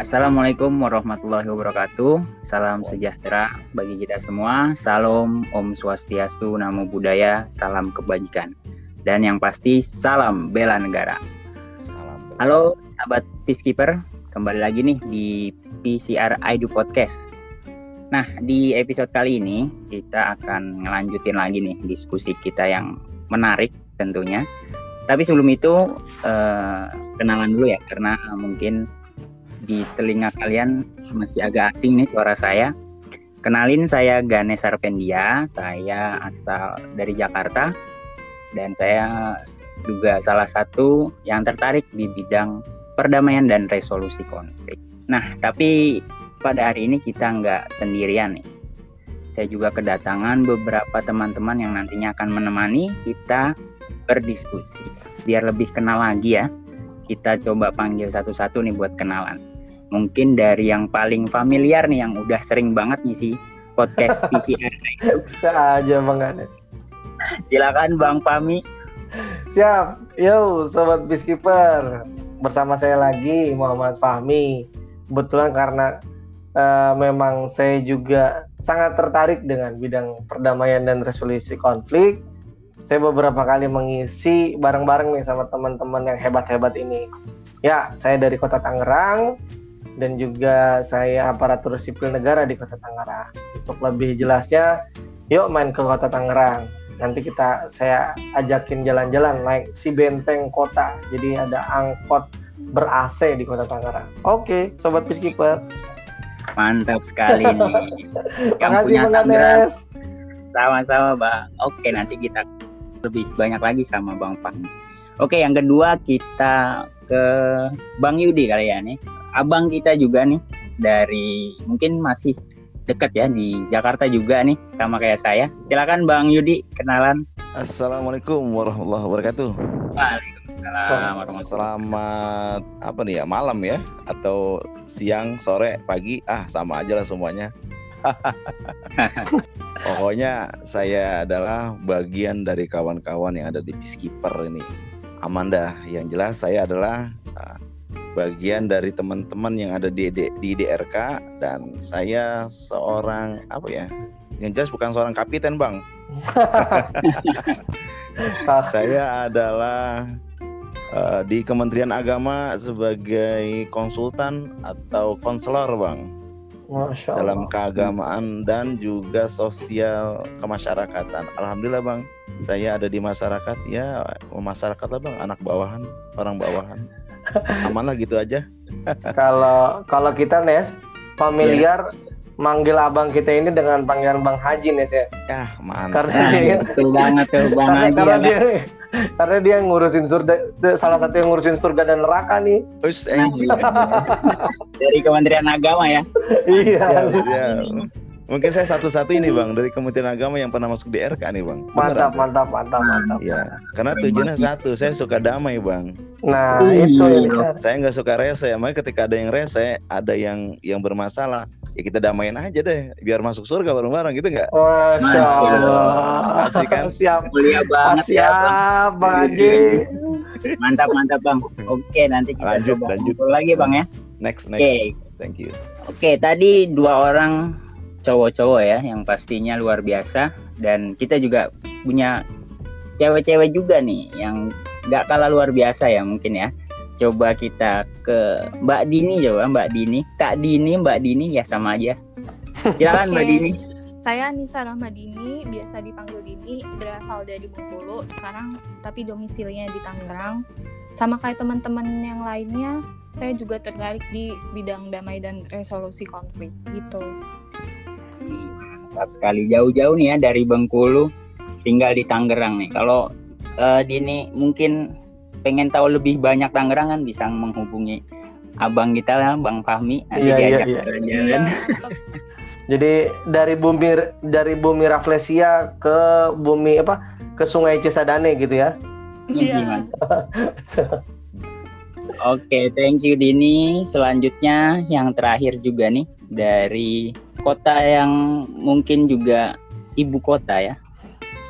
Assalamualaikum warahmatullahi wabarakatuh. Salam sejahtera bagi kita semua. Salam Om Swastiastu, Namo Buddhaya, salam kebajikan. Dan yang pasti salam bela negara. Salam. Halo sahabat Peacekeeper, kembali lagi nih di PCR IDU Podcast. Nah, di episode kali ini kita akan ngelanjutin lagi nih diskusi kita yang menarik tentunya. Tapi sebelum itu eh, kenalan dulu ya karena mungkin di telinga kalian masih agak asing nih suara saya. Kenalin saya Ganes Arpendia, saya asal dari Jakarta dan saya juga salah satu yang tertarik di bidang perdamaian dan resolusi konflik. Nah, tapi pada hari ini kita nggak sendirian nih. Saya juga kedatangan beberapa teman-teman yang nantinya akan menemani kita berdiskusi. Biar lebih kenal lagi ya, kita coba panggil satu-satu nih buat kenalan mungkin dari yang paling familiar nih yang udah sering banget ngisi podcast PCR. Bisa aja Bang Ane. Silakan Bang Pami. Siap. Yo sobat Peacekeeper. Bersama saya lagi Muhammad Fahmi. Kebetulan karena uh, memang saya juga sangat tertarik dengan bidang perdamaian dan resolusi konflik. Saya beberapa kali mengisi bareng-bareng nih sama teman-teman yang hebat-hebat ini. Ya, saya dari Kota Tangerang, dan juga saya aparatur sipil negara di Kota Tangerang. Untuk lebih jelasnya, yuk main ke Kota Tangerang. Nanti kita saya ajakin jalan-jalan naik si benteng kota. Jadi ada angkot ber AC di Kota Tangerang. Oke, sobat peacekeeper. Mantap sekali nih. Yang Makasih punya Tangerang. Sama-sama, Bang. Oke, nanti kita lebih banyak lagi sama Bang Fahmi. Oke, yang kedua kita ke Bang Yudi kali ya nih abang kita juga nih dari mungkin masih dekat ya di Jakarta juga nih sama kayak saya. Silakan Bang Yudi kenalan. Assalamualaikum warahmatullahi wabarakatuh. Waalaikumsalam warahmatullahi Selamat apa nih ya malam ya atau siang sore pagi ah sama aja lah semuanya. Pokoknya saya adalah bagian dari kawan-kawan yang ada di Peacekeeper ini. Amanda, yang jelas saya adalah uh, bagian dari teman-teman yang ada di, di di DRK dan saya seorang apa ya yang jelas bukan seorang kapiten bang. Saya adalah uh, di Kementerian Agama sebagai konsultan atau konselor bang. Dalam keagamaan dan juga sosial kemasyarakatan. Alhamdulillah bang, saya ada di masyarakat ya masyarakat lah bang, anak bawahan, orang bawahan aman lah gitu aja. Kalau kalau kita Nes familiar yeah. manggil abang kita ini dengan panggilan Bang Haji Nes ya. Ya mantap karena dia betul banget tuh Bang karena, Haji karena ya, dia karena dia ngurusin surga salah satu yang ngurusin surga dan neraka nih. Ush, eh. dari Kementerian Agama ya. Iya. Ya, ya. Mungkin saya satu-satu ini bang dari Kementerian Agama yang pernah masuk di RK nih bang. Mantap, mantap, mantap, mantap. Ya, karena tujuannya satu, saya suka damai bang. Nah uh, itu ya. Saya nggak suka rese, makanya ketika ada yang rese, ada yang yang bermasalah, ya kita damain aja deh, biar masuk surga bareng-bareng gitu nggak? Masya Allah. Kan? Siap, mulia banget ya, Siap, Bang. Mantap, mantap bang. Oke, nanti kita lanjut, coba lanjut lagi bang ya. Next, next. Oke. Thank you. Oke, tadi dua orang cowok-cowok ya yang pastinya luar biasa. Dan kita juga punya cewek-cewek juga nih yang nggak kalah luar biasa ya mungkin ya. Coba kita ke Mbak Dini coba Mbak Dini. Kak Dini Mbak Dini ya sama aja. Silakan Mbak Dini. Saya Nisa Rahmadini biasa dipanggil Dini. Berasal dari Bengkulu sekarang tapi domisilinya di Tangerang. Sama kayak teman-teman yang lainnya saya juga tertarik di bidang damai dan resolusi konflik gitu mantap sekali. Jauh-jauh nih ya dari Bengkulu tinggal di Tangerang nih. Kalau uh, Dini mungkin pengen tahu lebih banyak Tangerang kan bisa menghubungi abang kita lah Bang Fahmi. Nanti iya, diajak iya, iya. jalan jadi dari bumi dari bumi Rafflesia ke bumi apa ke Sungai Cisadane gitu ya? Iya. Oke, okay, thank you Dini. Selanjutnya yang terakhir juga nih dari kota yang mungkin juga ibu kota ya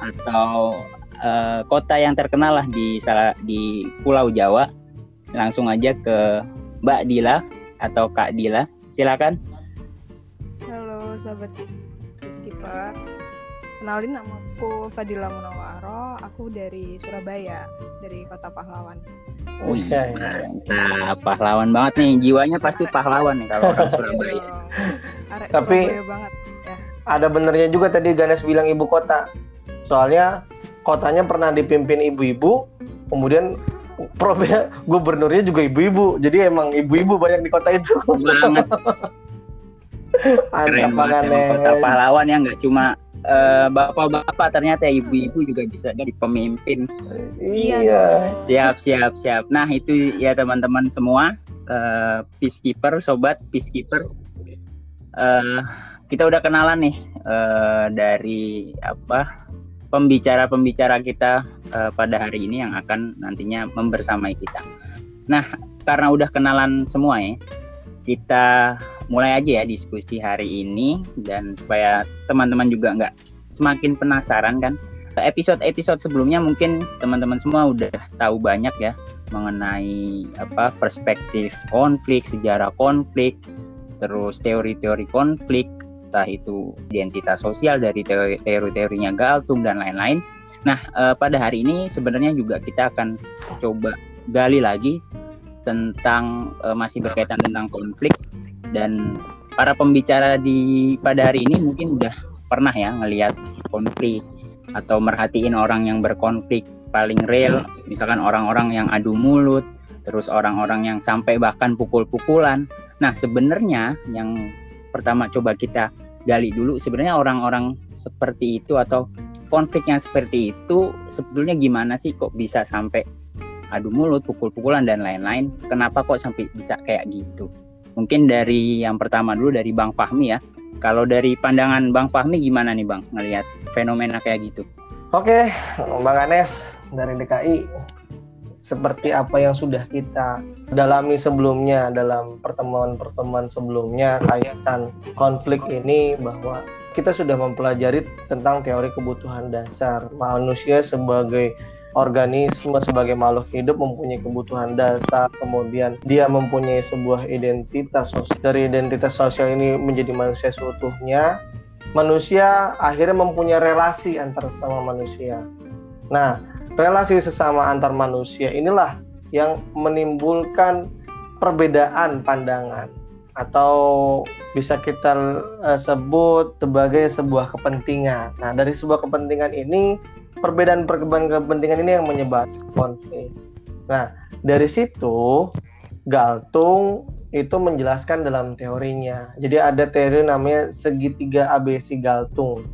atau uh, kota yang terkenal lah di salah di Pulau Jawa langsung aja ke Mbak Dila atau Kak Dila. Silakan. Halo sahabat Skipper. Kenalin nama aku Fadila Munawaro, aku dari Surabaya, dari kota pahlawan. Oh iya, nah pahlawan banget nih, jiwanya pasti pahlawan nih kalau orang Surabaya. Tapi Surabaya banget. Ya. Ada benernya juga tadi Ganes bilang ibu kota. Soalnya kotanya pernah dipimpin ibu-ibu, kemudian probe gubernurnya juga ibu-ibu. Jadi emang ibu-ibu banyak di kota itu. Banget. Keren banget kota pahlawan yang nggak cuma eh, bapak-bapak ternyata ibu-ibu juga bisa jadi pemimpin. Iya. Siap siap siap. Nah itu ya teman-teman semua uh, peacekeeper sobat peacekeeper. Uh, kita udah kenalan nih uh, dari apa pembicara-pembicara kita uh, pada hari ini yang akan nantinya membersamai kita. Nah karena udah kenalan semua ya kita mulai aja ya diskusi hari ini dan supaya teman-teman juga nggak semakin penasaran kan episode-episode sebelumnya mungkin teman-teman semua udah tahu banyak ya mengenai apa perspektif konflik sejarah konflik terus teori-teori konflik entah itu identitas sosial dari teori-teorinya Galtung dan lain-lain. Nah, eh, pada hari ini sebenarnya juga kita akan coba gali lagi tentang uh, masih berkaitan tentang konflik. Dan para pembicara di pada hari ini mungkin udah pernah ya ngelihat konflik atau merhatiin orang yang berkonflik paling real. Misalkan orang-orang yang adu mulut terus orang-orang yang sampai bahkan pukul-pukulan nah sebenarnya yang pertama coba kita gali dulu sebenarnya orang-orang seperti itu atau konflik yang seperti itu sebetulnya gimana sih kok bisa sampai adu mulut, pukul-pukulan dan lain-lain. Kenapa kok sampai bisa kayak gitu? Mungkin dari yang pertama dulu dari Bang Fahmi ya. Kalau dari pandangan Bang Fahmi gimana nih Bang ngelihat fenomena kayak gitu? Oke, Bang Anes dari DKI. Seperti apa yang sudah kita dalami sebelumnya dalam pertemuan-pertemuan sebelumnya kaitan konflik ini bahwa kita sudah mempelajari tentang teori kebutuhan dasar manusia sebagai organisme sebagai makhluk hidup mempunyai kebutuhan dasar, kemudian dia mempunyai sebuah identitas sosial. Dari identitas sosial ini menjadi manusia seutuhnya, manusia akhirnya mempunyai relasi antar sesama manusia. Nah, relasi sesama antar manusia inilah yang menimbulkan perbedaan pandangan atau bisa kita uh, sebut sebagai sebuah kepentingan. Nah, dari sebuah kepentingan ini perbedaan-perbedaan kepentingan ini yang menyebabkan konflik. Nah, dari situ Galtung itu menjelaskan dalam teorinya. Jadi ada teori namanya segitiga ABC Galtung.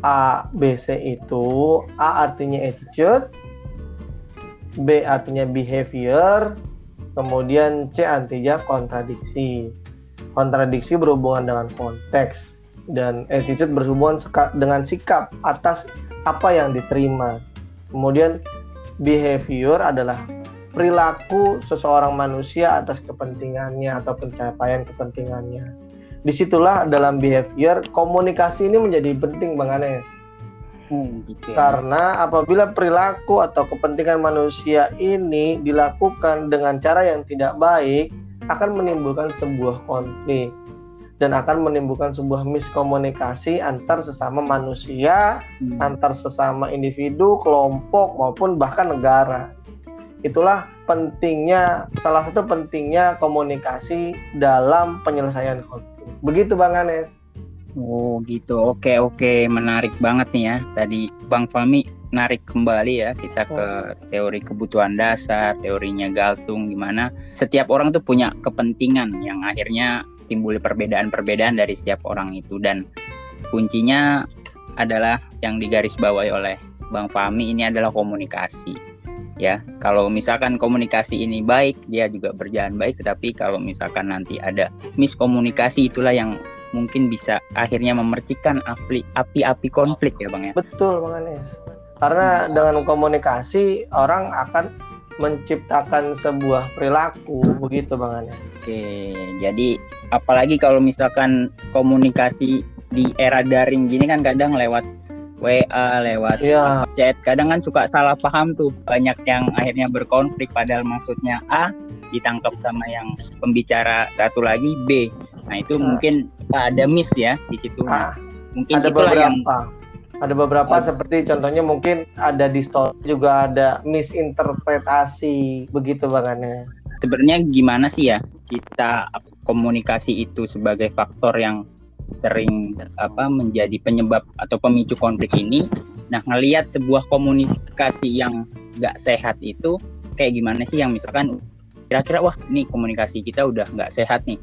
A, B, C itu A artinya attitude, B artinya behavior, kemudian C artinya kontradiksi. Kontradiksi berhubungan dengan konteks dan attitude berhubungan dengan sikap atas apa yang diterima. Kemudian behavior adalah perilaku seseorang manusia atas kepentingannya atau pencapaian kepentingannya. Di situlah dalam behavior komunikasi ini menjadi penting Bang Anes. Hmm, gitu ya. Karena apabila perilaku atau kepentingan manusia ini dilakukan dengan cara yang tidak baik akan menimbulkan sebuah konflik dan akan menimbulkan sebuah miskomunikasi antar sesama manusia, hmm. antar sesama individu, kelompok maupun bahkan negara. Itulah pentingnya salah satu pentingnya komunikasi dalam penyelesaian konflik. Begitu Bang Anes. Oh gitu, oke oke, menarik banget nih ya. Tadi Bang Fami narik kembali ya kita ke oh. teori kebutuhan dasar, teorinya Galtung gimana. Setiap orang tuh punya kepentingan yang akhirnya timbul perbedaan-perbedaan dari setiap orang itu dan kuncinya adalah yang digarisbawahi oleh Bang Fahmi ini adalah komunikasi ya. Kalau misalkan komunikasi ini baik dia juga berjalan baik tetapi kalau misalkan nanti ada miskomunikasi itulah yang mungkin bisa akhirnya memercikan api-api konflik ya bang ya. Betul bang Anes karena dengan komunikasi orang akan menciptakan sebuah perilaku begitu bang Ane. Oke, jadi apalagi kalau misalkan komunikasi di era daring gini kan kadang lewat WA, lewat yeah. chat. Kadang kan suka salah paham tuh. Banyak yang akhirnya berkonflik padahal maksudnya A ditangkap sama yang pembicara satu lagi B. Nah, itu nah. mungkin ada miss ya di situ. Nah, mungkin ada beberapa. yang ada beberapa oh. seperti contohnya mungkin ada distorsi juga ada misinterpretasi begitu bangannya. Sebenarnya gimana sih ya kita komunikasi itu sebagai faktor yang sering apa menjadi penyebab atau pemicu konflik ini. Nah, ngelihat sebuah komunikasi yang nggak sehat itu kayak gimana sih yang misalkan kira-kira wah nih komunikasi kita udah nggak sehat nih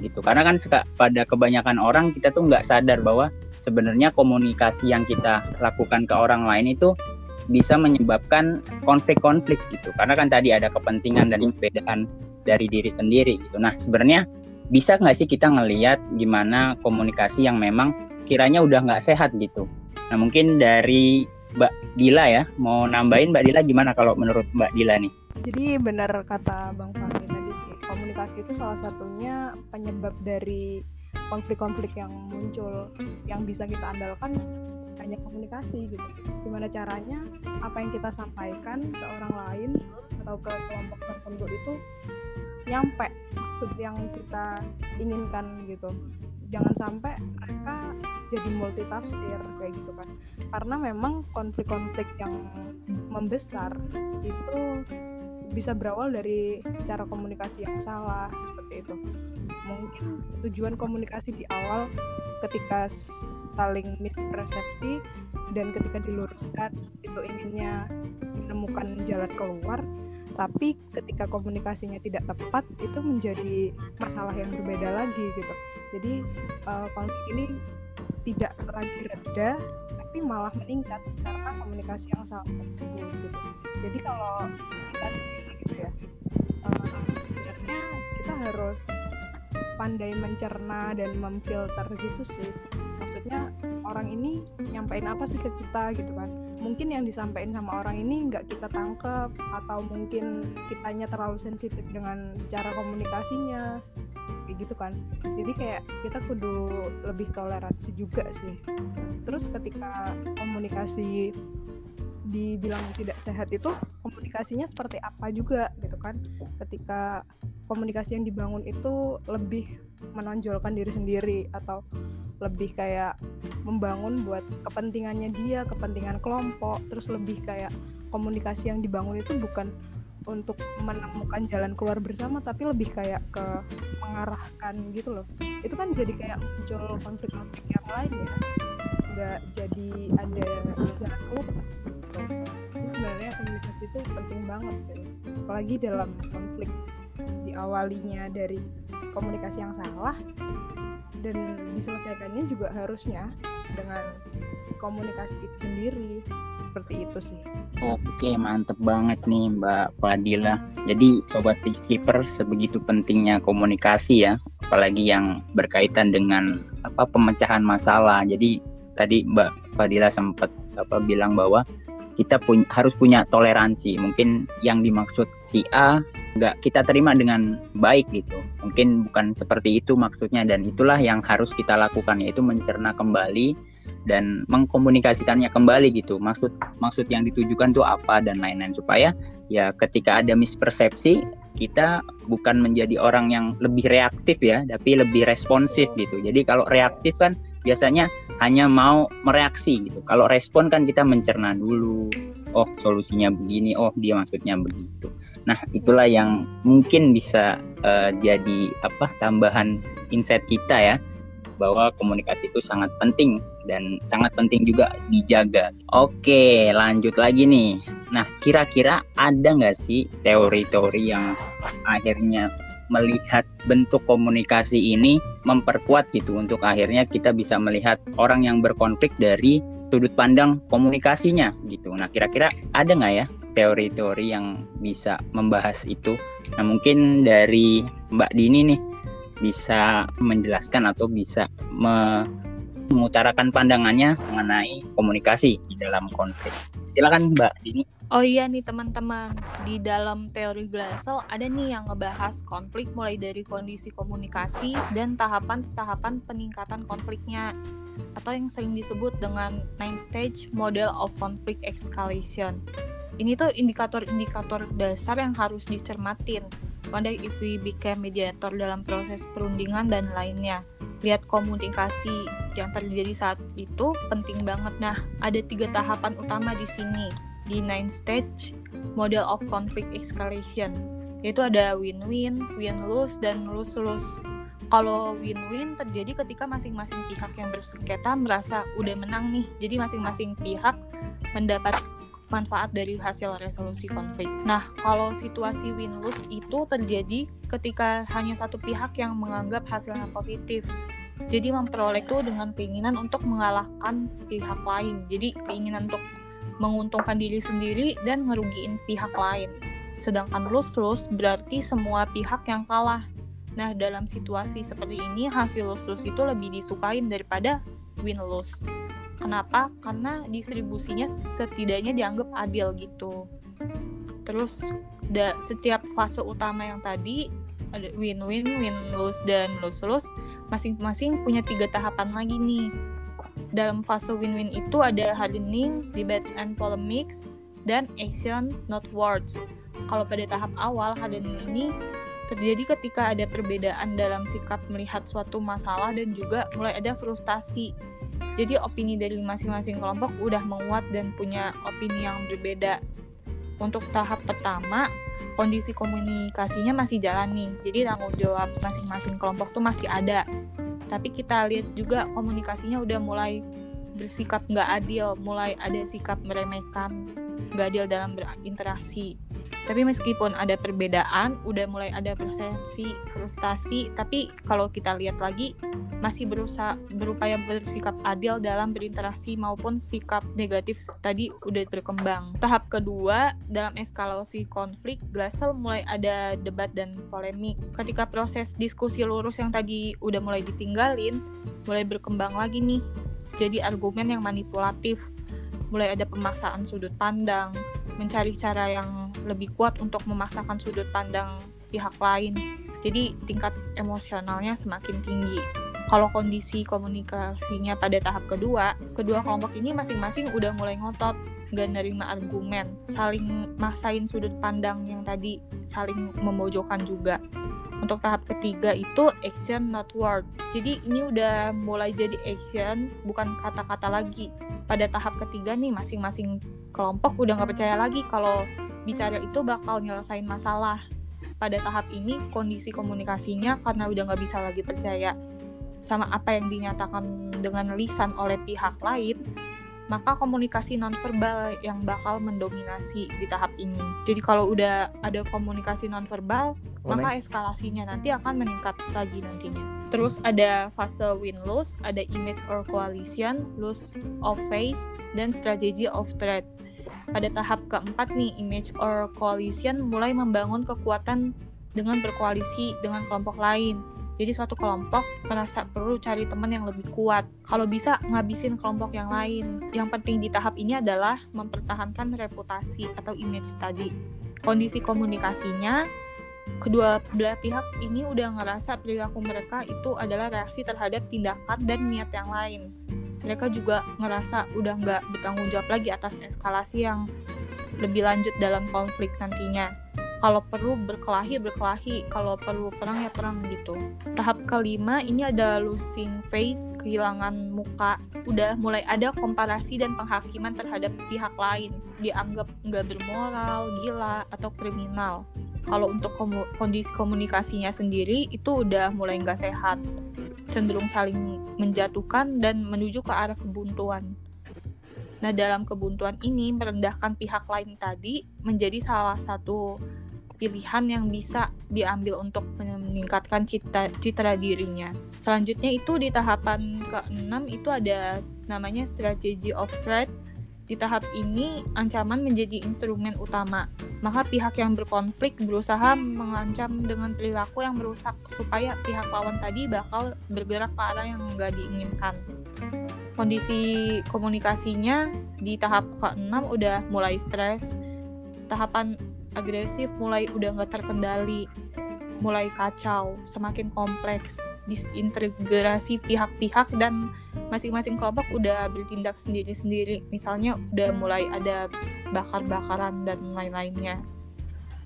gitu. Karena kan pada kebanyakan orang kita tuh nggak sadar bahwa sebenarnya komunikasi yang kita lakukan ke orang lain itu bisa menyebabkan konflik-konflik gitu. Karena kan tadi ada kepentingan dan perbedaan dari diri sendiri gitu. Nah, sebenarnya bisa nggak sih kita ngelihat gimana komunikasi yang memang kiranya udah nggak sehat gitu. Nah mungkin dari Mbak Dila ya, mau nambahin Mbak Dila gimana kalau menurut Mbak Dila nih? Jadi benar kata Bang Fahmi tadi, komunikasi itu salah satunya penyebab dari konflik-konflik yang muncul yang bisa kita andalkan hanya komunikasi gitu. Gimana caranya apa yang kita sampaikan ke orang lain atau ke kelompok tertentu itu nyampe maksud yang kita inginkan gitu. Jangan sampai mereka jadi multi tafsir kayak gitu kan. Karena memang konflik-konflik yang membesar itu bisa berawal dari cara komunikasi yang salah seperti itu. Mungkin tujuan komunikasi di awal ketika saling mispersepsi dan ketika diluruskan itu inginnya menemukan jalan keluar tapi ketika komunikasinya tidak tepat itu menjadi masalah yang berbeda lagi gitu. Jadi uh, konflik ini tidak lagi reda tapi malah meningkat karena komunikasi yang salah gitu. Jadi kalau kita sendiri gitu ya uh, kita harus pandai mencerna dan memfilter gitu sih maksudnya orang ini nyampein apa sih ke kita gitu kan. Mungkin yang disampaikan sama orang ini nggak kita tangkep atau mungkin kitanya terlalu sensitif dengan cara komunikasinya. Kayak gitu kan. Jadi kayak kita kudu lebih toleransi juga sih. Terus ketika komunikasi dibilang tidak sehat itu komunikasinya seperti apa juga gitu kan. Ketika komunikasi yang dibangun itu lebih menonjolkan diri sendiri atau lebih kayak membangun buat kepentingannya dia, kepentingan kelompok, terus lebih kayak komunikasi yang dibangun itu bukan untuk menemukan jalan keluar bersama tapi lebih kayak ke mengarahkan gitu loh. Itu kan jadi kayak muncul konflik-konflik yang lain ya nggak jadi ada keluar jadi sebenarnya komunikasi itu penting banget gitu. apalagi dalam konflik diawalinya dari komunikasi yang salah dan diselesaikannya juga harusnya dengan komunikasi itu sendiri seperti itu sih. Oke, mantep banget nih Mbak Fadila. Jadi sobat keeper sebegitu pentingnya komunikasi ya, apalagi yang berkaitan dengan apa pemecahan masalah. Jadi tadi Mbak Fadila sempat apa bilang bahwa kita punya harus punya toleransi. Mungkin yang dimaksud si A nggak kita terima dengan baik gitu. Mungkin bukan seperti itu maksudnya dan itulah yang harus kita lakukan yaitu mencerna kembali dan mengkomunikasikannya kembali gitu. Maksud maksud yang ditujukan tuh apa dan lain-lain supaya ya ketika ada mispersepsi kita bukan menjadi orang yang lebih reaktif ya, tapi lebih responsif gitu. Jadi kalau reaktif kan biasanya hanya mau mereaksi gitu. Kalau respon kan kita mencerna dulu. Oh, solusinya begini. Oh, dia maksudnya begitu. Nah, itulah yang mungkin bisa uh, jadi apa tambahan insight kita ya bahwa komunikasi itu sangat penting dan sangat penting juga dijaga. Oke, lanjut lagi nih. Nah, kira-kira ada nggak sih teori-teori yang akhirnya melihat bentuk komunikasi ini memperkuat gitu untuk akhirnya kita bisa melihat orang yang berkonflik dari sudut pandang komunikasinya gitu. Nah kira-kira ada nggak ya teori-teori yang bisa membahas itu? Nah mungkin dari Mbak Dini nih bisa menjelaskan atau bisa me mengutarakan pandangannya mengenai komunikasi di dalam konflik. Silakan Mbak Dini. Oh iya nih teman-teman, di dalam teori Glassell ada nih yang ngebahas konflik mulai dari kondisi komunikasi dan tahapan-tahapan peningkatan konfliknya atau yang sering disebut dengan nine stage model of conflict escalation. Ini tuh indikator-indikator dasar yang harus dicermatin. Pada if we became mediator dalam proses perundingan dan lainnya. Lihat komunikasi yang terjadi saat itu penting banget. Nah, ada tiga tahapan utama di sini di nine stage model of conflict escalation yaitu ada win-win, win-lose, dan lose-lose. Kalau win-win terjadi ketika masing-masing pihak yang bersengketa merasa udah menang nih, jadi masing-masing pihak mendapat manfaat dari hasil resolusi konflik. Nah, kalau situasi win-lose itu terjadi ketika hanya satu pihak yang menganggap hasilnya positif. Jadi memperoleh itu dengan keinginan untuk mengalahkan pihak lain. Jadi keinginan untuk menguntungkan diri sendiri dan ngerugiin pihak lain. Sedangkan lose-lose berarti semua pihak yang kalah. Nah, dalam situasi seperti ini, hasil lose-lose itu lebih disukain daripada win-lose. Kenapa? Karena distribusinya setidaknya dianggap adil gitu. Terus, da, setiap fase utama yang tadi, ada win-win, win-lose, dan lose-lose, masing-masing punya tiga tahapan lagi nih dalam fase win-win itu ada hardening, debates and polemics, dan action not words. Kalau pada tahap awal hardening ini terjadi ketika ada perbedaan dalam sikap melihat suatu masalah dan juga mulai ada frustasi. Jadi opini dari masing-masing kelompok udah menguat dan punya opini yang berbeda. Untuk tahap pertama, kondisi komunikasinya masih jalan nih. Jadi tanggung jawab masing-masing kelompok tuh masih ada tapi kita lihat juga komunikasinya udah mulai bersikap nggak adil, mulai ada sikap meremehkan, nggak adil dalam berinteraksi. Tapi meskipun ada perbedaan, udah mulai ada persepsi, frustasi, tapi kalau kita lihat lagi masih berusaha berupaya bersikap adil dalam berinteraksi maupun sikap negatif tadi udah berkembang. Tahap kedua dalam eskalasi konflik, Glassel mulai ada debat dan polemik. Ketika proses diskusi lurus yang tadi udah mulai ditinggalin, mulai berkembang lagi nih. Jadi argumen yang manipulatif, mulai ada pemaksaan sudut pandang, mencari cara yang lebih kuat untuk memaksakan sudut pandang pihak lain. Jadi tingkat emosionalnya semakin tinggi. Kalau kondisi komunikasinya pada tahap kedua, kedua kelompok ini masing-masing udah mulai ngotot, gak nerima argumen, saling maksain sudut pandang yang tadi, saling memojokkan juga. Untuk tahap ketiga itu action not word. Jadi ini udah mulai jadi action, bukan kata-kata lagi. Pada tahap ketiga nih masing-masing kelompok udah nggak percaya lagi kalau bicara itu bakal nyelesain masalah. Pada tahap ini kondisi komunikasinya karena udah nggak bisa lagi percaya sama apa yang dinyatakan dengan lisan oleh pihak lain, maka komunikasi nonverbal yang bakal mendominasi di tahap ini. Jadi kalau udah ada komunikasi nonverbal, oh, maka eskalasinya nanti akan meningkat lagi nantinya. Terus ada fase win-lose, ada image or coalition, lose of face, dan strategy of threat. Pada tahap keempat nih, image or coalition mulai membangun kekuatan dengan berkoalisi dengan kelompok lain jadi suatu kelompok merasa perlu cari teman yang lebih kuat. Kalau bisa ngabisin kelompok yang lain. Yang penting di tahap ini adalah mempertahankan reputasi atau image tadi. Kondisi komunikasinya kedua belah pihak ini udah ngerasa perilaku mereka itu adalah reaksi terhadap tindakan dan niat yang lain. Mereka juga ngerasa udah nggak bertanggung jawab lagi atas eskalasi yang lebih lanjut dalam konflik nantinya kalau perlu berkelahi berkelahi. Kalau perlu perang ya perang gitu. Tahap kelima ini ada losing face kehilangan muka. Udah mulai ada komparasi dan penghakiman terhadap pihak lain. Dianggap nggak bermoral gila atau kriminal. Kalau untuk komu kondisi komunikasinya sendiri itu udah mulai nggak sehat. Cenderung saling menjatuhkan dan menuju ke arah kebuntuan. Nah, dalam kebuntuan ini merendahkan pihak lain tadi menjadi salah satu pilihan yang bisa diambil untuk meningkatkan cita, citra dirinya. Selanjutnya itu di tahapan ke-6 itu ada namanya strategy of threat. Di tahap ini ancaman menjadi instrumen utama. Maka pihak yang berkonflik berusaha mengancam dengan perilaku yang merusak supaya pihak lawan tadi bakal bergerak ke arah yang nggak diinginkan. kondisi komunikasinya di tahap ke-6 udah mulai stres tahapan agresif mulai udah nggak terkendali mulai kacau semakin kompleks disintegrasi pihak-pihak dan masing-masing kelompok udah bertindak sendiri-sendiri. Misalnya udah mulai ada bakar-bakaran dan lain-lainnya.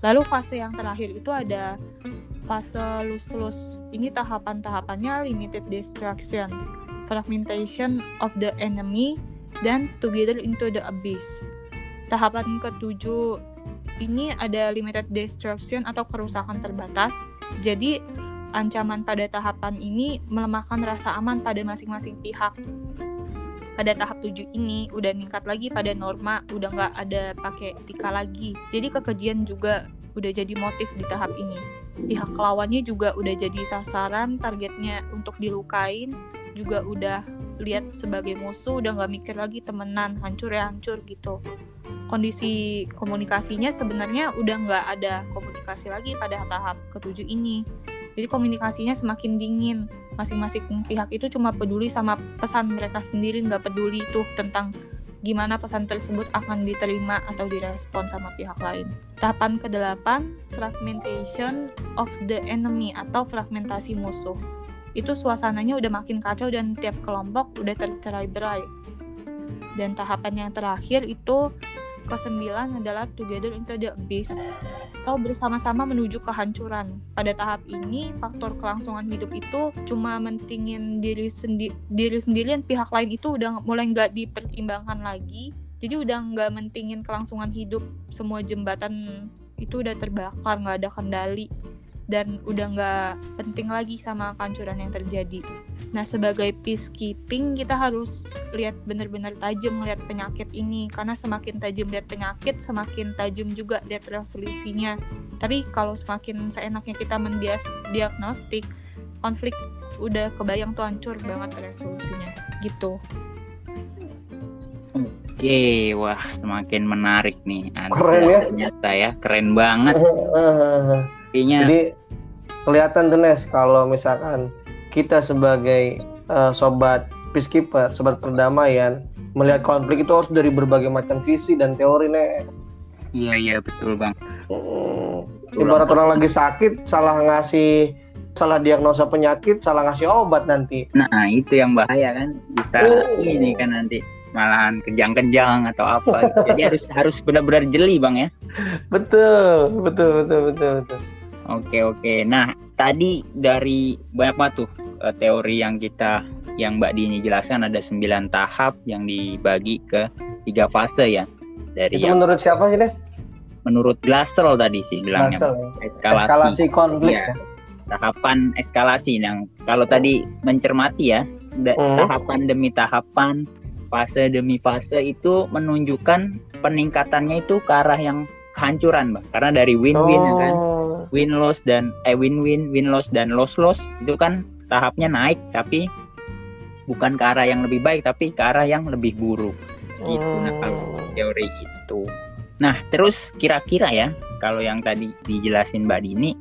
Lalu fase yang terakhir itu ada fase lus-lus. Ini tahapan-tahapannya limited destruction fragmentation of the enemy, dan together into the abyss. Tahapan ketujuh ini ada limited destruction atau kerusakan terbatas. Jadi ancaman pada tahapan ini melemahkan rasa aman pada masing-masing pihak. Pada tahap tujuh ini udah meningkat lagi pada norma, udah nggak ada pakai etika lagi. Jadi kekejian juga udah jadi motif di tahap ini. Pihak lawannya juga udah jadi sasaran, targetnya untuk dilukain, juga udah lihat sebagai musuh udah nggak mikir lagi temenan hancur ya hancur gitu kondisi komunikasinya sebenarnya udah nggak ada komunikasi lagi pada tahap ketujuh ini jadi komunikasinya semakin dingin masing-masing pihak itu cuma peduli sama pesan mereka sendiri nggak peduli tuh tentang gimana pesan tersebut akan diterima atau direspon sama pihak lain. Tahapan ke-8, fragmentation of the enemy atau fragmentasi musuh itu suasananya udah makin kacau dan tiap kelompok udah tercerai berai. Dan tahapan yang terakhir itu kesembilan adalah together into the abyss atau bersama-sama menuju kehancuran. Pada tahap ini, faktor kelangsungan hidup itu cuma mentingin diri, sendi diri sendirian, pihak lain itu udah mulai nggak dipertimbangkan lagi. Jadi udah nggak mentingin kelangsungan hidup, semua jembatan itu udah terbakar, nggak ada kendali dan udah nggak penting lagi sama kehancuran yang terjadi. Nah sebagai peacekeeping kita harus lihat benar-benar tajam melihat penyakit ini karena semakin tajam lihat penyakit semakin tajam juga lihat resolusinya. Tapi kalau semakin seenaknya kita mendiagnostik konflik udah kebayang tuh hancur banget resolusinya gitu. Oke, wah semakin menarik nih. Ada keren ya? Ternyata ya, keren banget. Jadi kelihatan tuh Nes kalau misalkan kita sebagai uh, sobat peacekeeper, sobat perdamaian melihat konflik itu harus dari berbagai macam visi dan teori Nes. Iya iya betul bang. Hmm, ibarat orang lagi sakit salah ngasih salah diagnosa penyakit salah ngasih obat nanti. Nah itu yang bahaya kan bisa oh. ini kan nanti malahan kejang-kejang atau apa. Jadi harus harus benar-benar jeli bang ya. Betul betul betul betul betul. Oke oke. Nah tadi dari banyak banget tuh uh, teori yang kita yang Mbak Dini jelaskan ada sembilan tahap yang dibagi ke tiga fase ya. Dari Itu yang, menurut siapa sih Nes? Menurut Glassel tadi sih bilangnya. Glassel, ya. Eskalasi, eskalasi konflik. Ya. Tahapan eskalasi yang kalau tadi mencermati ya hmm. tahapan demi tahapan fase demi fase itu menunjukkan peningkatannya itu ke arah yang kehancuran bang karena dari win-win oh. kan win loss dan eh win win win loss dan loss loss itu kan tahapnya naik tapi bukan ke arah yang lebih baik tapi ke arah yang lebih buruk gitu oh. nah kalau oh. teori itu nah terus kira-kira ya kalau yang tadi dijelasin Mbak Dini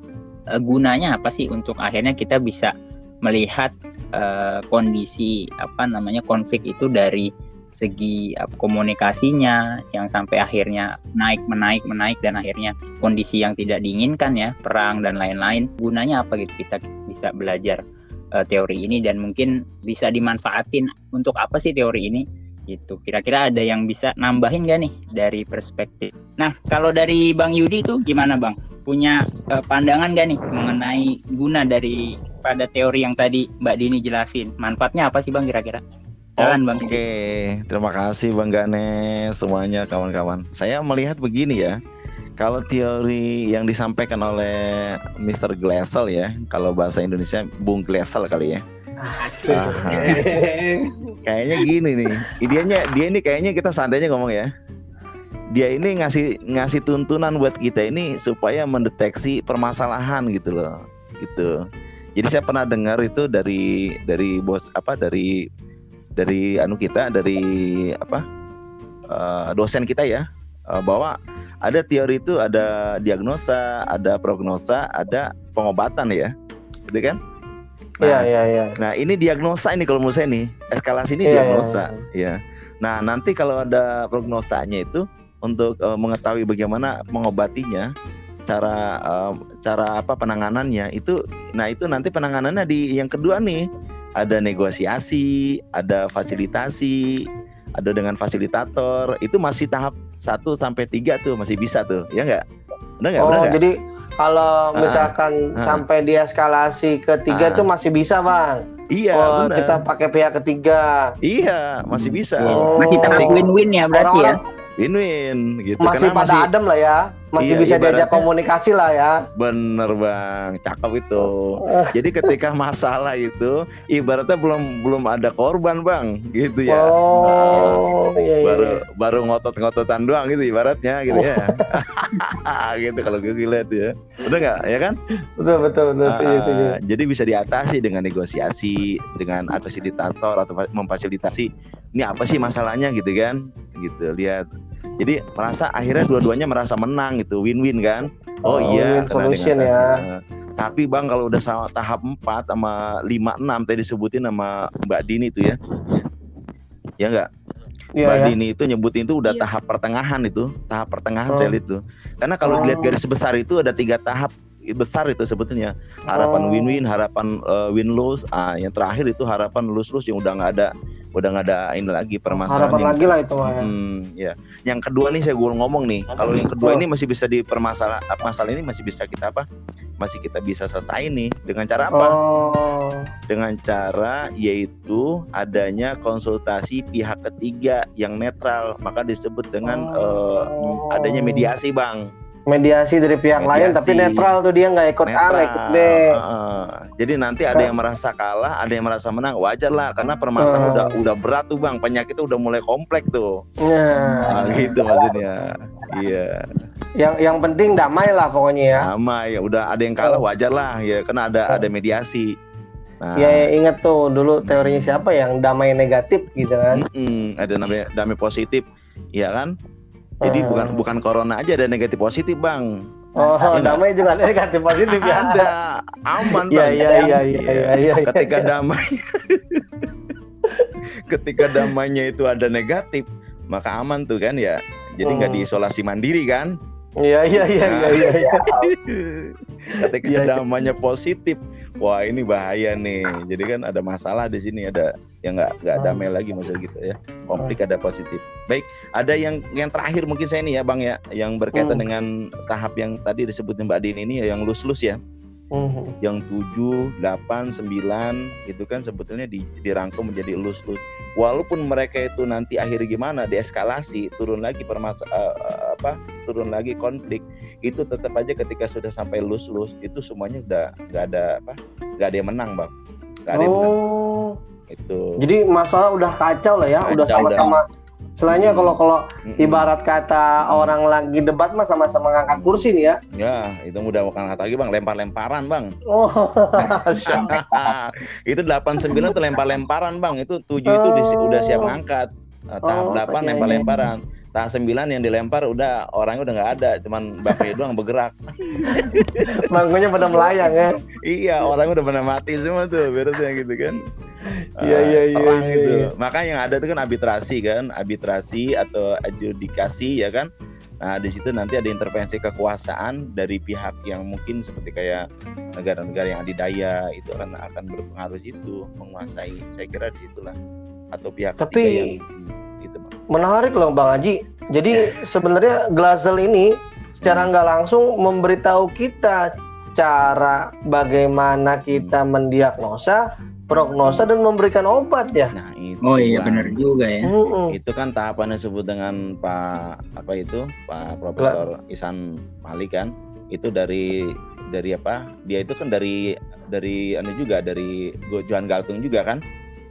eh, gunanya apa sih untuk akhirnya kita bisa melihat eh, kondisi apa namanya konflik itu dari segi komunikasinya yang sampai akhirnya naik menaik menaik dan akhirnya kondisi yang tidak diinginkan ya perang dan lain-lain. Gunanya apa gitu? Kita bisa belajar uh, teori ini dan mungkin bisa dimanfaatin untuk apa sih teori ini? Gitu. Kira-kira ada yang bisa nambahin gak nih dari perspektif? Nah kalau dari Bang Yudi itu gimana Bang? Punya uh, pandangan gak nih mengenai guna dari pada teori yang tadi Mbak Dini jelasin? Manfaatnya apa sih Bang kira-kira Jalan Bang. Oke, terima kasih Bang Ganes semuanya kawan-kawan. Saya melihat begini ya. Kalau teori yang disampaikan oleh Mr. Glassel ya, kalau bahasa Indonesia Bung Glassel kali ya. kayaknya gini nih. Idenya dia ini kayaknya kita santainya ngomong ya. Dia ini ngasih ngasih tuntunan buat kita ini supaya mendeteksi permasalahan gitu loh. Gitu. Jadi saya pernah dengar itu dari dari bos apa dari dari anu kita dari apa uh, dosen kita ya uh, bahwa ada teori itu ada diagnosa, ada prognosa, ada pengobatan ya, gitu kan? Nah, Iya, iya, iya. nah ini diagnosa ini kalau menurut saya nih, eskalasi ini Iya, diagnosa, ya. Nah nanti kalau ada prognosanya itu untuk eh, mengetahui bagaimana mengobatinya, cara eh, cara apa penanganannya itu, nah itu nanti penanganannya di yang kedua nih ada negosiasi, ada fasilitasi, ada dengan fasilitator, itu masih tahap 1 sampai 3 tuh masih bisa tuh, ya enggak? Benar enggak? Oh, jadi kalau Ah, misalkan ah. sampai di eskalasi ketiga Ah. tuh masih bisa, Bang. Iya, oh, benar. kita pakai pihak ketiga. Iya, masih bisa. Iya. Oh. Masih tahap win-win ya berarti ya. Orang-orang Win-win gitu. masih Karena pada adem lah ya. Masih Iya, bisa diajak komunikasi lah ya. Bener bang, cakep itu. Jadi ketika masalah itu, ibaratnya belum belum ada korban bang, gitu ya. Oh, Nah, iya, iya. baru iya. baru ngotot-ngototan doang gitu ibaratnya gitu ya. gitu kalau gue lihat ya. Bener nggak ya kan? Betul, betul, betul. Ah, Setuju, setuju. jadi bisa diatasi dengan negosiasi, dengan fasilitator atau fa- memfasilitasi. Ini apa sih masalahnya gitu kan? Gitu lihat. Jadi merasa akhirnya dua-duanya merasa menang gitu, win-win kan? Oh, Oh, iya, win solution ya. Tapi bang kalau udah sama tahap 4 sama 5 6 tadi disebutin sama Mbak Dini itu ya. Ya enggak? Iya, Mbak ya. Dini itu nyebutin itu udah Iya. tahap pertengahan itu, tahap pertengahan Oh. sel itu. Karena kalau Oh. dilihat garis besar itu ada tiga tahap besar itu sebetulnya harapan Oh. win-win, harapan uh, win lose, ah yang terakhir itu harapan lose lose yang udah nggak ada, udah nggak ada ini lagi permasalahan. Harapan yang- lagi lah itu, Mas. Hmm, ya. Yang kedua nih saya gue ngomong nih, kalau yang kedua ini masih bisa dipermasalah, masalah ini masih bisa kita apa? Masih kita bisa selesai nih dengan cara apa? Oh. dengan cara yaitu adanya konsultasi pihak ketiga yang netral maka disebut dengan Oh. eh, adanya mediasi bang Mediasi dari pihak lain Mediasi. tapi netral tuh dia nggak ikut A, nggak ikut B. Heeh. jadi nanti ada yang merasa kalah ada yang merasa menang wajar lah karena permasalahan Oh. udah udah berat tuh bang penyakitnya udah mulai kompleks tuh Nah, nah, gitu maksudnya iya yang yang penting damai lah pokoknya ya. sama ya udah ada yang kalah wajar lah ya karena ada ada mediasi nah Ya, ya inget tuh dulu teorinya siapa yang damai negatif gitu kan. Mm-mm, ada namanya damai positif, ya kan? Jadi Ah. bukan bukan corona aja ada negatif positif bang. Oh, Iya. damai juga ada negatif positif ya. Ada aman Iya bang. iya iya iya iya iya. Ketika damai, ketika damainya itu ada negatif, maka aman tuh kan ya. Jadi nggak Hmm. diisolasi mandiri kan? Iya iya iya iya iya. iya. ketika Iya, iya. damainya positif, wah ini bahaya nih. Jadi kan ada masalah di sini ada yang nggak nggak Hmm. damai lagi maksud gitu ya. Konflik ada positif. Baik, ada yang yang terakhir mungkin saya nih ya bang ya, yang berkaitan Hmm. dengan tahap yang tadi disebutin Mbak Dini ini ya, yang lus-lus ya, Mhm. yang 7, 8, 9 itu kan sebetulnya di, dirangkum menjadi lus-lus. Walaupun mereka itu nanti akhirnya gimana deeskalasi, turun lagi permasa eh, apa? turun lagi konflik, itu tetap aja ketika sudah sampai lus-lus itu semuanya udah nggak ada apa? nggak ada yang menang, Bang. Nggak ada yang menang. Itu. Jadi masalah udah kacau lah ya, udah Kacau, sama-sama. Selainnya kalau kalau Mm-mm. ibarat kata orang lagi debat mah sama-sama ngangkat kursi nih ya. Ya, itu udah bukan kata lagi, Bang, lempar-lemparan, Bang. Oh. itu 89 tuh lempar-lemparan, Bang. Itu 7 itu Oh. udah siap ngangkat. Nah, tahap Oh, 8 iya, lempar-lemparan. Tahap 9 yang dilempar udah orangnya udah nggak ada, cuman bapaknya doang bergerak. Bangkunya pada melayang ya. iya, orang udah pada mati semua tuh, beresnya gitu kan. Iya, iya, iya, perang iya, gitu. iya. Maka yang ada itu kan arbitrasi kan, arbitrasi atau adjudikasi ya kan. Nah, di situ nanti ada intervensi kekuasaan dari pihak yang mungkin seperti kayak negara-negara yang adidaya itu akan akan berpengaruh di situ, menguasai. Saya kira di situlah atau pihak Tapi- yang hmm, gitu, Bang. Menarik loh Bang Haji. Jadi sebenarnya Glazel ini secara nggak langsung memberitahu kita cara bagaimana kita mendiagnosa, prognosa dan memberikan obat ya. Nah, itu. Oh iya Bang. benar juga ya. Mm-mm. itu kan tahapan yang disebut dengan Pak apa itu Pak Profesor Isan Malik kan itu dari dari apa dia itu kan dari dari anu juga dari Johan Galtung juga kan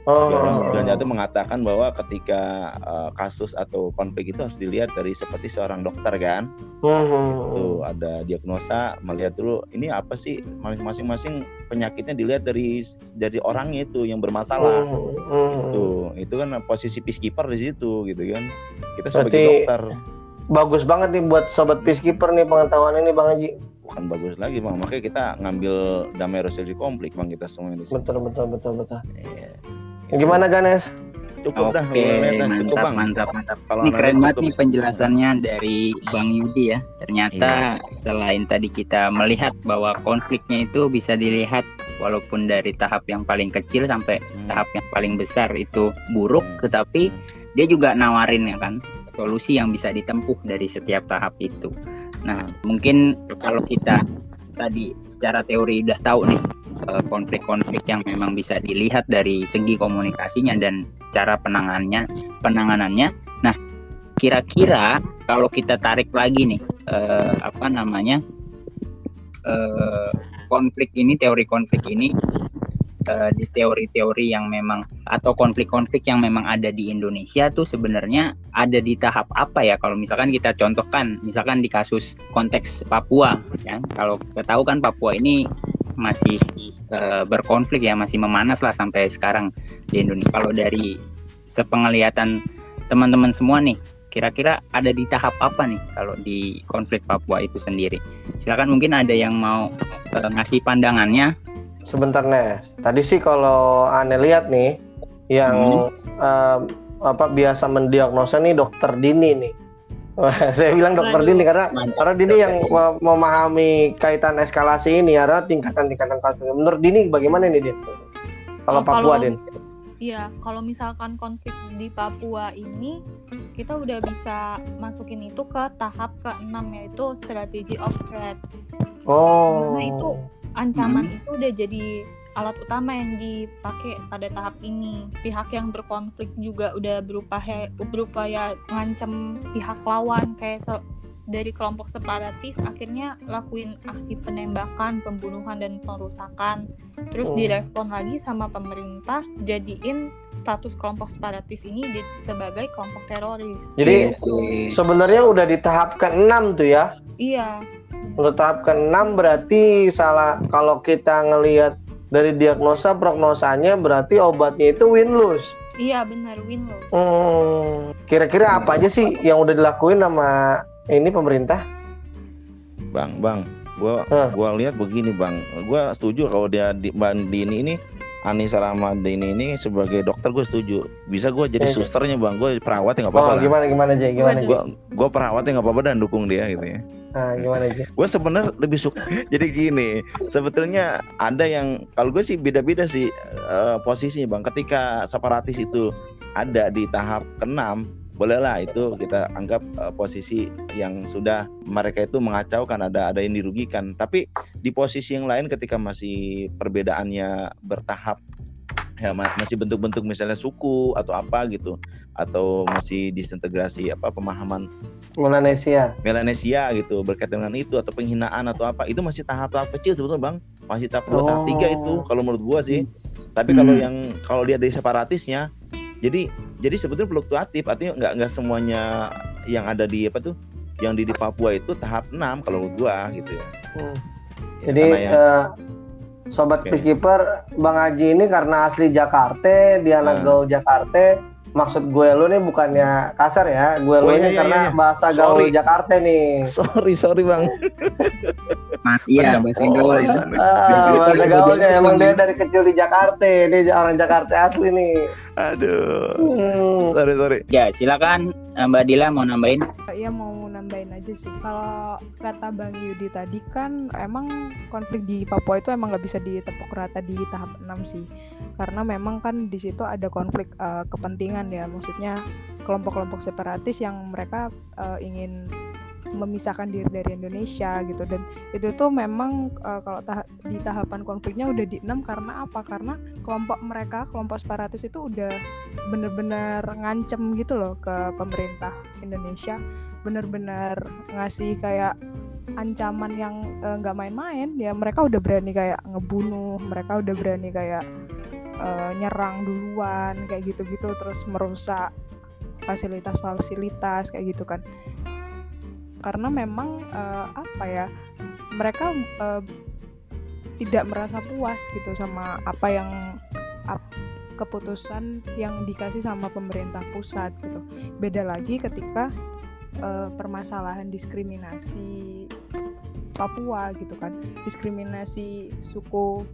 Oh. Johan Galtung mengatakan bahwa ketika eh, kasus atau konflik itu harus dilihat dari seperti seorang dokter kan Mhm. tuh ada diagnosa melihat dulu ini apa sih masing-masing penyakitnya dilihat dari dari orangnya itu yang bermasalah Mhm. itu itu kan posisi peacekeeper di situ gitu kan kita sebagai Berarti- dokter Bagus banget nih buat sobat peacekeeper nih pengetahuan ini Bang Haji. bukan bagus lagi bang makanya kita ngambil damai resolusi konflik bang kita semua ini betul betul betul betul iya. Gimana Ganes? Cukup Oke, dah mantap, cukup bang. mantap mantap. Kalau ini keren banget nih penjelasannya dari Bang Yudi ya. Ternyata iya. selain tadi kita melihat bahwa konfliknya itu bisa dilihat walaupun dari tahap yang paling kecil sampai hmm. tahap yang paling besar itu buruk hmm. tetapi dia juga nawarin ya kan solusi yang bisa ditempuh dari setiap tahap itu. Nah mungkin kalau kita tadi secara teori udah tahu nih konflik-konflik yang memang bisa dilihat dari segi komunikasinya dan cara penanganannya penanganannya. Nah kira-kira kalau kita tarik lagi nih eh, apa namanya eh, konflik ini teori konflik ini uh, di teori-teori yang memang atau konflik-konflik yang memang ada di Indonesia tuh sebenarnya ada di tahap apa ya? Kalau misalkan kita contohkan misalkan di kasus konteks Papua ya. Kalau kita tahu kan Papua ini masih uh, berkonflik ya masih memanas lah sampai sekarang di Indonesia kalau dari sepenglihatan teman-teman semua nih kira-kira ada di tahap apa nih kalau di konflik Papua itu sendiri silakan mungkin ada yang mau uh, ngasih pandangannya Sebentar Nes. Tadi sih kalau aneh lihat nih yang hmm. uh, apa biasa mendiagnosa nih dokter Dini nih. saya bilang dokter Dini karena Mantap. karena Dini yang memahami kaitan eskalasi ini ada tingkatan-tingkatan konflik. Menurut Dini bagaimana nih dia? Kalau oh, Papua kalau, Din? Iya, kalau misalkan konflik di Papua ini kita udah bisa masukin itu ke tahap ke-6 yaitu strategy of threat. Oh. Nah, itu ancaman hmm. itu udah jadi alat utama yang dipakai pada tahap ini. Pihak yang berkonflik juga udah berupaya berupaya mengancam pihak lawan kayak se dari kelompok separatis akhirnya lakuin aksi penembakan, pembunuhan dan perusakan. Terus oh. direspon lagi sama pemerintah jadiin status kelompok separatis ini sebagai kelompok teroris. Jadi sebenarnya udah di tahap ke-6 tuh ya? Iya untuk tahap ke-6 berarti salah kalau kita ngelihat dari diagnosa prognosanya berarti obatnya itu win lose. Iya benar win lose. Hmm, kira-kira apa aja sih yang udah dilakuin sama ini pemerintah? Bang, bang, gua huh. gua lihat begini bang, gua setuju kalau dia di ini ini Anissa Ramadini ini sebagai dokter gue setuju. Bisa gue jadi eh, susternya bang gue perawat ya nggak apa-apa oh, gimana gimana aja gimana gue gue perawat ya nggak apa-apa dan dukung dia gitu ya. Nah, gimana aja gue sebenarnya lebih suka jadi gini sebetulnya ada yang kalau gue sih beda-beda sih uh, posisinya bang. Ketika separatis itu ada di tahap keenam bolehlah itu kita anggap uh, posisi yang sudah mereka itu mengacaukan ada ada yang dirugikan tapi di posisi yang lain ketika masih perbedaannya bertahap ya masih bentuk-bentuk misalnya suku atau apa gitu atau masih disintegrasi apa pemahaman Melanesia Melanesia gitu berkaitan dengan itu atau penghinaan atau apa itu masih tahap-tahap kecil sebetulnya bang masih tahap dua oh. tahap tiga itu kalau menurut gua sih tapi kalau hmm. yang kalau dia dari separatisnya jadi jadi sebetulnya fluktuatif artinya nggak nggak semuanya yang ada di apa tuh yang di, di Papua itu tahap 6 kalau gua gitu ya. Hmm. Jadi yang... uh, sobat okay. peacekeeper Bang Haji ini karena asli Jakarta, dia anak hmm. gaul Jakarta, maksud gue lu nih bukannya kasar ya? Gue oh, lu ini iya, karena iya. bahasa sorry. gaul Jakarta nih. Sorry sorry bang. Mati ya bahasa gaul ya. Ah, bahasa gaulnya emang dia dari kecil di Jakarta dia orang Jakarta asli nih. Aduh. Hmm. sorry sorry. Ya silakan Mbak Dila mau nambahin ya mau nambahin aja sih. Kalau kata Bang Yudi tadi kan emang konflik di Papua itu emang nggak bisa ditepuk rata di tahap 6 sih. Karena memang kan di situ ada konflik uh, kepentingan ya. Maksudnya kelompok-kelompok separatis yang mereka uh, ingin memisahkan diri dari Indonesia gitu. Dan itu tuh memang uh, kalau ta di tahapan konfliknya udah di enam karena apa? Karena kelompok mereka kelompok separatis itu udah bener-bener ngancem gitu loh ke pemerintah Indonesia benar-benar ngasih kayak ancaman yang eh, nggak uh, main-main ya mereka udah berani kayak ngebunuh mereka udah berani kayak uh, nyerang duluan kayak gitu-gitu terus merusak fasilitas-fasilitas kayak gitu kan. Karena memang uh, apa ya mereka uh, tidak merasa puas gitu sama apa yang ap, keputusan yang dikasih sama pemerintah pusat gitu. Beda lagi ketika uh, permasalahan diskriminasi Papua gitu kan. Diskriminasi suku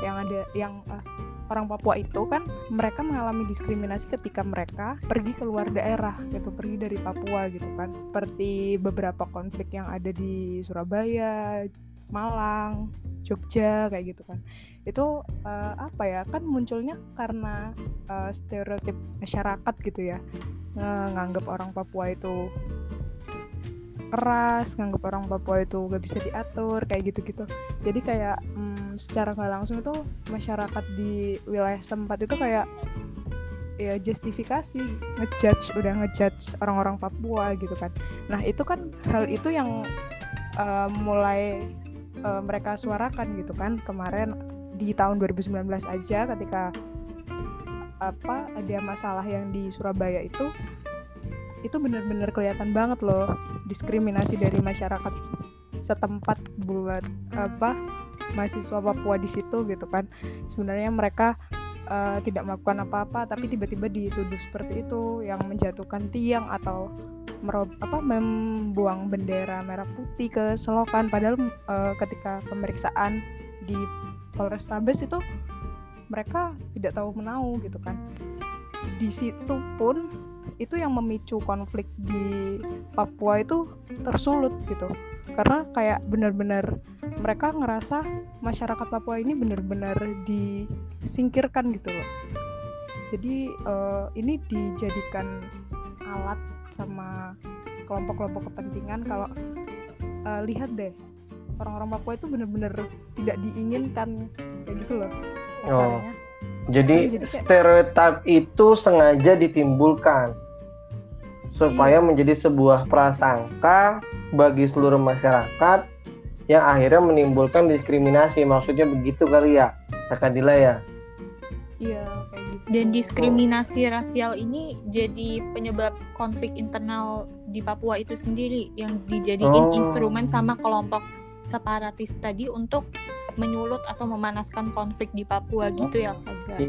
yang ada yang uh, orang Papua itu kan mereka mengalami diskriminasi ketika mereka pergi ke luar daerah gitu pergi dari Papua gitu kan. Seperti beberapa konflik yang ada di Surabaya Malang Jogja kayak gitu kan. Itu uh, apa ya kan munculnya karena uh, stereotip masyarakat gitu ya. Nganggap orang Papua itu keras nganggap orang Papua itu gak bisa diatur kayak gitu-gitu. Jadi kayak hmm, secara nggak langsung itu masyarakat di wilayah tempat itu kayak ya justifikasi ngejudge udah ngejudge orang-orang Papua gitu kan. Nah itu kan hal itu yang uh, mulai uh, mereka suarakan gitu kan kemarin di tahun 2019 aja ketika apa ada masalah yang di Surabaya itu itu benar-benar kelihatan banget loh diskriminasi dari masyarakat setempat buat apa mahasiswa Papua di situ gitu kan. Sebenarnya mereka uh, tidak melakukan apa-apa tapi tiba-tiba dituduh seperti itu yang menjatuhkan tiang atau merob apa membuang bendera merah putih ke selokan. Padahal uh, ketika pemeriksaan di Polrestabes itu mereka tidak tahu menau gitu kan. Di situ pun itu yang memicu konflik di Papua itu tersulut gitu. Karena kayak benar-benar mereka ngerasa masyarakat Papua ini benar-benar disingkirkan gitu loh. Jadi uh, ini dijadikan alat sama kelompok-kelompok kepentingan kalau uh, lihat deh orang-orang Papua itu benar-benar tidak diinginkan kayak gitu loh Oh. Jadi, jadi stereotip itu sengaja ditimbulkan supaya iya. menjadi sebuah prasangka bagi seluruh masyarakat yang akhirnya menimbulkan diskriminasi. Maksudnya begitu kali ya, Kak Dila ya? Iya, kayak gitu. Dan diskriminasi oh. rasial ini jadi penyebab konflik internal di Papua itu sendiri yang dijadiin oh. instrumen sama kelompok separatis tadi untuk menyulut atau memanaskan konflik di Papua gitu ya Kak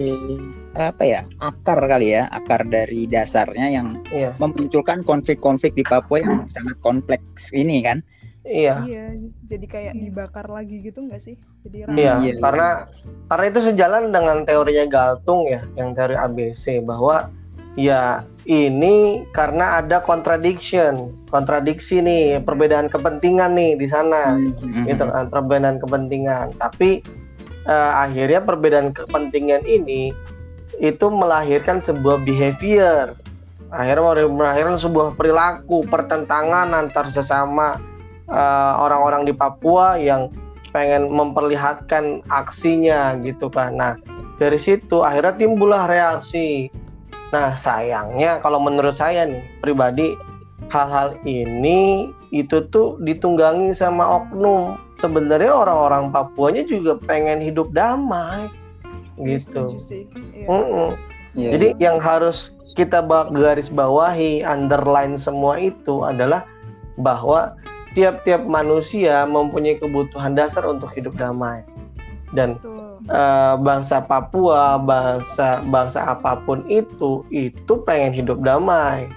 apa ya akar kali ya akar dari dasarnya yang iya. memunculkan konflik-konflik di Papua yang sangat kompleks ini kan Iya. Iya, jadi kayak iya. dibakar lagi gitu nggak sih? Jadi iya, iya, karena karena itu sejalan dengan teorinya Galtung ya, yang teori ABC bahwa ya ini karena ada contradiction, kontradiksi nih, perbedaan kepentingan nih di sana, mm-hmm. gitu kan, perbedaan kepentingan. Tapi uh, akhirnya perbedaan kepentingan ini itu melahirkan sebuah behavior, akhirnya melahirkan sebuah perilaku pertentangan antar sesama uh, orang-orang di Papua yang pengen memperlihatkan aksinya gitu kan. Nah dari situ akhirnya timbullah reaksi Nah, sayangnya kalau menurut saya nih pribadi hal-hal ini itu tuh ditunggangi sama oknum. Sebenarnya orang-orang Papuanya juga pengen hidup damai gitu. Iya. Mm -mm. Yeah. Jadi yang harus kita garis bawahi, underline semua itu adalah bahwa tiap-tiap manusia mempunyai kebutuhan dasar untuk hidup damai. Dan uh, bangsa Papua, bangsa bangsa apa pun itu itu pengen hidup damai.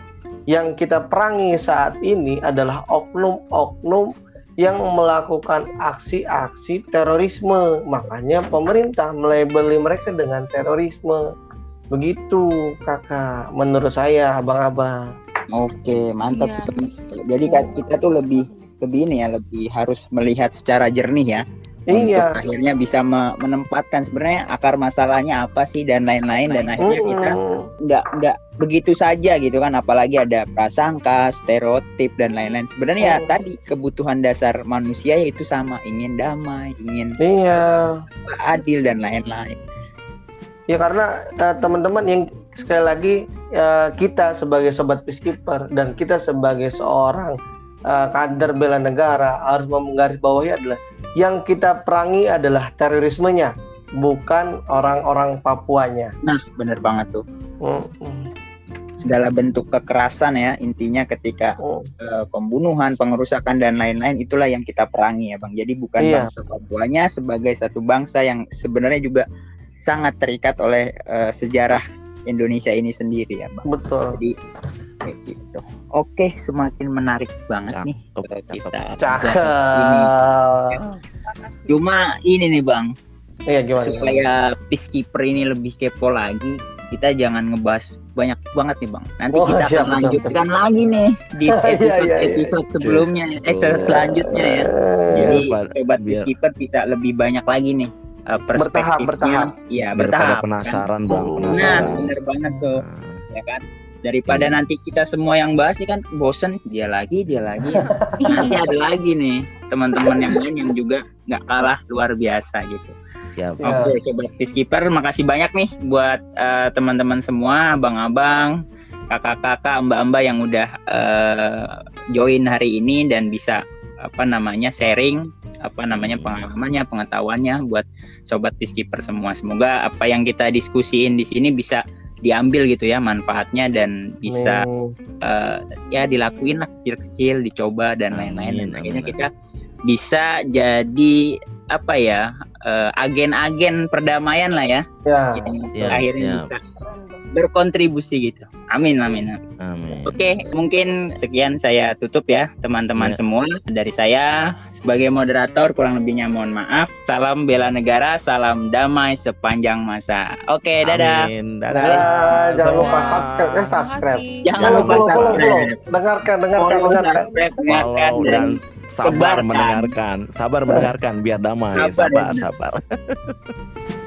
Yang kita perangi saat ini adalah oknum-oknum yang melakukan aksi-aksi terorisme. Makanya pemerintah melabeli mereka dengan terorisme. Begitu, Kakak. Menurut saya, Abang-abang. Oke, mantap iya. Jadi kita tuh lebih lebih ini ya, lebih harus melihat secara jernih ya. Iya. untuk akhirnya bisa menempatkan sebenarnya akar masalahnya apa sih dan lain-lain dan akhirnya kita nggak nggak begitu saja gitu kan. Apalagi ada prasangka stereotip dan lain-lain. Sebenarnya ya tadi kebutuhan dasar manusia yaitu sama ingin damai ingin iya. adil dan lain-lain. Ya karena uh, teman-teman yang sekali lagi uh, kita sebagai sobat peacekeeper dan kita sebagai seorang uh, kader bela negara harus menggarisbawahi adalah yang kita perangi adalah terorismenya, bukan orang-orang Papuanya. Nah, benar banget tuh. Mm -hmm. Segala bentuk kekerasan ya, intinya ketika mm. uh, pembunuhan, pengerusakan dan lain-lain itulah yang kita perangi ya, Bang. Jadi bukan iya. bangsa Papuanya sebagai satu bangsa yang sebenarnya juga sangat terikat oleh uh, sejarah Indonesia ini sendiri ya, Bang. Betul. Jadi kayak gitu. Oke, semakin menarik banget Cakep, nih cakep. kita. Cakep. Ini. Cuma ini nih Bang, Iya gimana? supaya peacekeeper ini lebih kepo lagi, kita jangan ngebahas banyak banget nih Bang. Nanti Oh, kita siap, akan betul, lanjutkan lagi nih di Iya, iya, episode iya. episode sebelumnya, eh se- selanjutnya ya. Jadi Biar pa- sobat biar- peacekeeper bisa lebih banyak lagi nih uh, perspektifnya. bertahap. Iya, Biar pada bertahap. kan? penasaran bang, Oh, Nah, penasaran. bener banget tuh, Nah, ya kan? Daripada Iya. nanti kita semua yang bahas nih kan bosen dia lagi, dia lagi. nanti ada lagi nih teman-teman yang lain yang juga nggak kalah luar biasa gitu. Siap. Oke, Sobat Peacekeeper, makasih banyak nih buat eh, teman-teman semua, abang-abang, kakak-kakak, mbak-mbak yang udah eh, join hari ini dan bisa apa namanya sharing apa namanya pengalamannya, pengetahuannya buat Sobat Peacekeeper semua. Semoga apa yang kita diskusiin di sini bisa diambil gitu ya manfaatnya dan bisa eh, ya dilakuin lah kecil-kecil, dicoba dan lain-lain dan akhirnya kita bisa jadi apa ya eh, agen-agen perdamaian lah ya Ya. yang Siap, akhirnya siap. bisa. Berkontribusi gitu. Amin amin. amin. Amin. Oke, mungkin sekian saya tutup ya teman-teman Ya. semua. Dari saya sebagai moderator kurang lebihnya mohon maaf. Salam bela negara, salam damai sepanjang masa. Oke, dadah. Amin. Ya, Dadah. jangan lupa Dadah. subscribe, eh subscribe. Jangan Follow, lupa follow, follow, subscribe. follow. Dengarkan, dengarkan, Follow, dengarkan. subscribe, dengarkan, Follow dan dan sabar sebarkan. mendengarkan. Sabar mendengarkan biar damai. Sabar, Sabar, sabar.